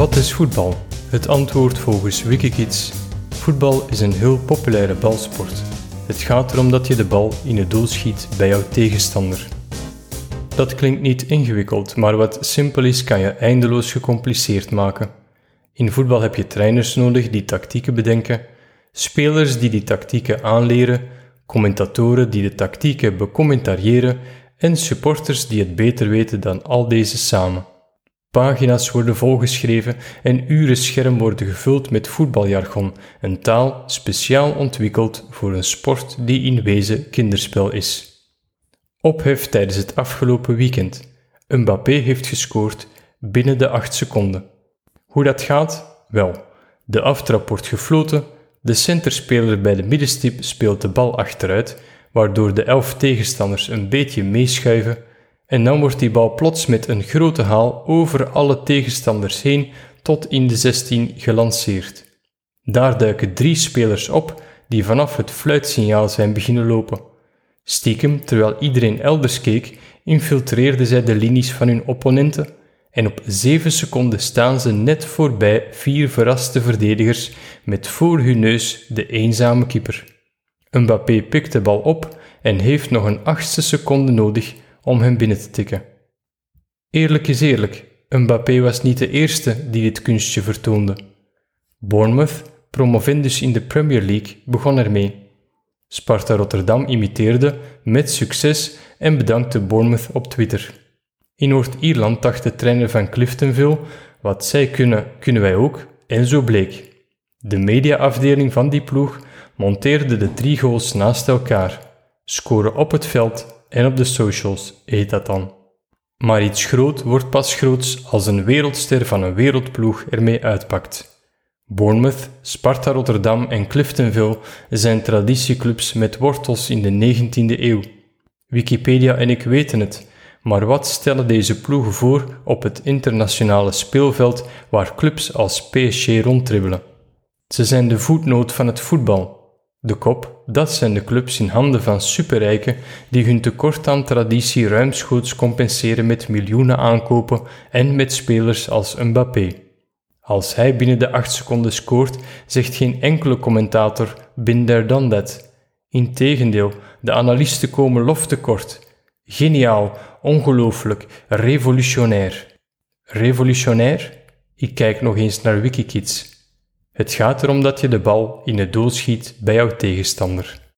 Wat is voetbal? Het antwoord volgens Wikikids. Voetbal is een heel populaire balsport. Het gaat erom dat je de bal in het doel schiet bij jouw tegenstander. Dat klinkt niet ingewikkeld, maar wat simpel is kan je eindeloos gecompliceerd maken. In voetbal heb je trainers nodig die tactieken bedenken, spelers die die tactieken aanleren, commentatoren die de tactieken becommentariëren en supporters die het beter weten dan al deze samen. Pagina's worden volgeschreven en uren scherm worden gevuld met voetbaljargon, een taal speciaal ontwikkeld voor een sport die in wezen kinderspel is. Ophef tijdens het afgelopen weekend. Mbappé heeft gescoord binnen de 8 seconden. Hoe dat gaat? Wel, de aftrap wordt gefloten, de centerspeler bij de middenstip speelt de bal achteruit, waardoor de elf tegenstanders een beetje meeschuiven en dan wordt die bal plots met een grote haal over alle tegenstanders heen tot in de 16 gelanceerd. Daar duiken drie spelers op die vanaf het fluitsignaal zijn beginnen lopen. Stiekem, terwijl iedereen elders keek, infiltreerden zij de linies van hun opponenten en op 7 seconden staan ze net voorbij vier verraste verdedigers met voor hun neus de eenzame keeper. Mbappé pikt de bal op en heeft nog een achtste seconde nodig om hem binnen te tikken. Eerlijk is eerlijk, Mbappé was niet de eerste die dit kunstje vertoonde. Bournemouth, promovendus in de Premier League, begon ermee. Sparta Rotterdam imiteerde met succes en bedankte Bournemouth op Twitter. In Noord-Ierland dacht de trainer van Cliftonville: wat zij kunnen, kunnen wij ook, en zo bleek. De mediaafdeling van die ploeg monteerde de drie goals naast elkaar, scoren op het veld en op de socials heet dat dan. Maar iets groot wordt pas groots als een wereldster van een wereldploeg ermee uitpakt. Bournemouth, Sparta Rotterdam en Cliftonville zijn traditieclubs met wortels in de 19e eeuw. Wikipedia en ik weten het, maar wat stellen deze ploegen voor op het internationale speelveld waar clubs als PSG rondtribbelen? Ze zijn de voetnoot van het voetbal, de kop, dat zijn de clubs in handen van superrijken die hun tekort aan traditie ruimschoots compenseren met miljoenen aankopen en met spelers als Mbappé. Als hij binnen de acht seconden scoort, zegt geen enkele commentator bin there done that. Integendeel, de analisten komen lof tekort. Geniaal, ongelooflijk, revolutionair. Revolutionair? Ik kijk nog eens naar Wikikids. Het gaat erom dat je de bal in het doel schiet bij jouw tegenstander.